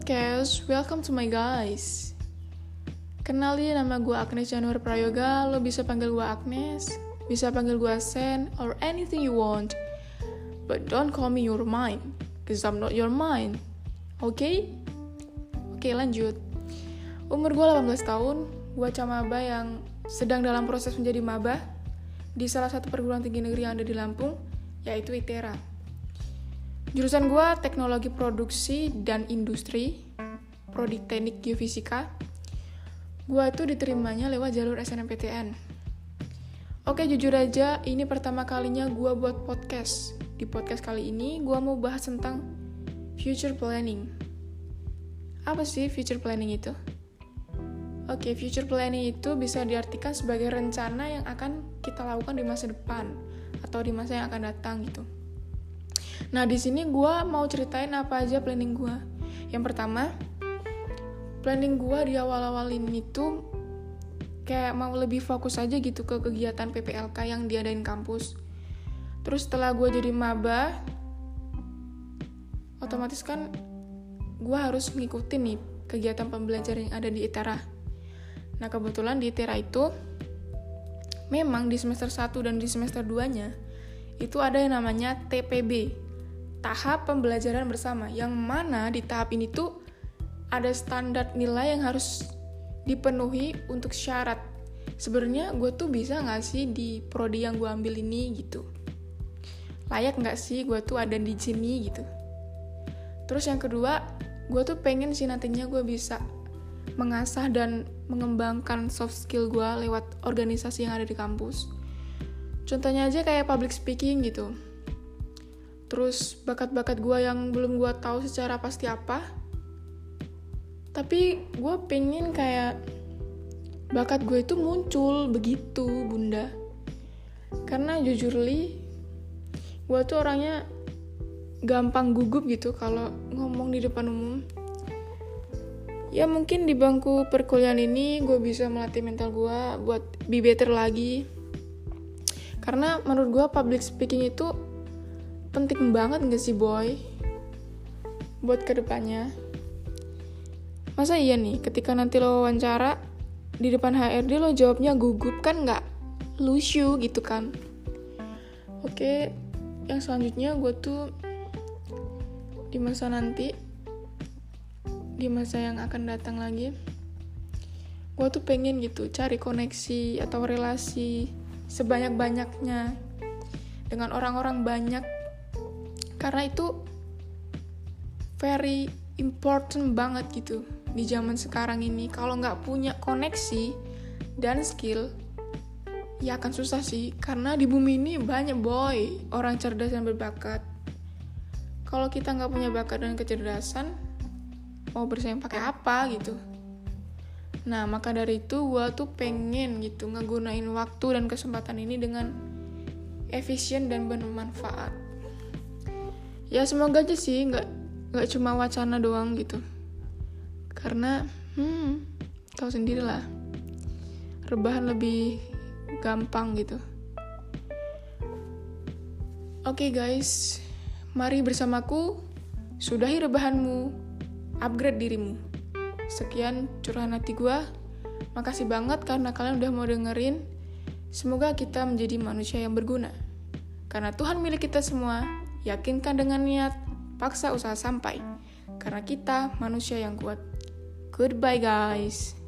podcast, welcome to my guys. Kenalin nama gue Agnes Januar Prayoga, lo bisa panggil gue Agnes, bisa panggil gue Sen, or anything you want. But don't call me your mind, cause I'm not your mind. Oke? Okay? Oke okay, lanjut. Umur gue 18 tahun, gue camaba yang sedang dalam proses menjadi maba di salah satu perguruan tinggi negeri yang ada di Lampung, yaitu ITERA. Jurusan gue teknologi produksi dan industri, prodi teknik geofisika. Gue itu diterimanya lewat jalur SNMPTN. Oke, jujur aja, ini pertama kalinya gue buat podcast. Di podcast kali ini, gue mau bahas tentang future planning. Apa sih future planning itu? Oke, future planning itu bisa diartikan sebagai rencana yang akan kita lakukan di masa depan atau di masa yang akan datang gitu. Nah, di sini gue mau ceritain apa aja planning gue. Yang pertama, planning gue di awal-awal ini tuh kayak mau lebih fokus aja gitu ke kegiatan PPLK yang diadain kampus. Terus setelah gue jadi maba, otomatis kan gue harus ngikutin nih kegiatan pembelajaran yang ada di ITERA. Nah kebetulan di ITERA itu memang di semester 1 dan di semester 2-nya itu ada yang namanya TPB tahap pembelajaran bersama yang mana di tahap ini tuh ada standar nilai yang harus dipenuhi untuk syarat. Sebenarnya gue tuh bisa nggak sih di prodi yang gue ambil ini gitu? Layak nggak sih gue tuh ada di sini gitu? Terus yang kedua gue tuh pengen sih nantinya gue bisa mengasah dan mengembangkan soft skill gue lewat organisasi yang ada di kampus. Contohnya aja kayak public speaking gitu terus bakat-bakat gue yang belum gue tahu secara pasti apa. Tapi gue pengen kayak bakat gue itu muncul begitu bunda. Karena jujur li gue tuh orangnya gampang gugup gitu kalau ngomong di depan umum. Ya mungkin di bangku perkuliahan ini gue bisa melatih mental gue buat be better lagi. Karena menurut gue public speaking itu penting banget gak sih boy? Buat ke depannya. Masa iya nih ketika nanti lo wawancara di depan HRD lo jawabnya gugup kan nggak? Lucu gitu kan? Oke yang selanjutnya gue tuh di masa nanti di masa yang akan datang lagi gue tuh pengen gitu cari koneksi atau relasi sebanyak-banyaknya dengan orang-orang banyak karena itu very important banget gitu di zaman sekarang ini. Kalau nggak punya koneksi dan skill ya akan susah sih. Karena di bumi ini banyak boy. Orang cerdas dan berbakat. Kalau kita nggak punya bakat dan kecerdasan mau bersaing pakai apa gitu? Nah maka dari itu gue tuh pengen gitu ngegunain waktu dan kesempatan ini dengan efisien dan bermanfaat ya semoga aja sih nggak nggak cuma wacana doang gitu. Karena hmm tahu sendiri lah. Rebahan lebih gampang gitu. Oke okay, guys. Mari bersamaku sudahi rebahanmu upgrade dirimu. Sekian curahan hati gue makasih banget karena kalian udah mau dengerin. Semoga kita menjadi manusia yang berguna. Karena Tuhan milik kita semua Yakinkan dengan niat, paksa usaha sampai. Karena kita manusia yang kuat. Goodbye guys.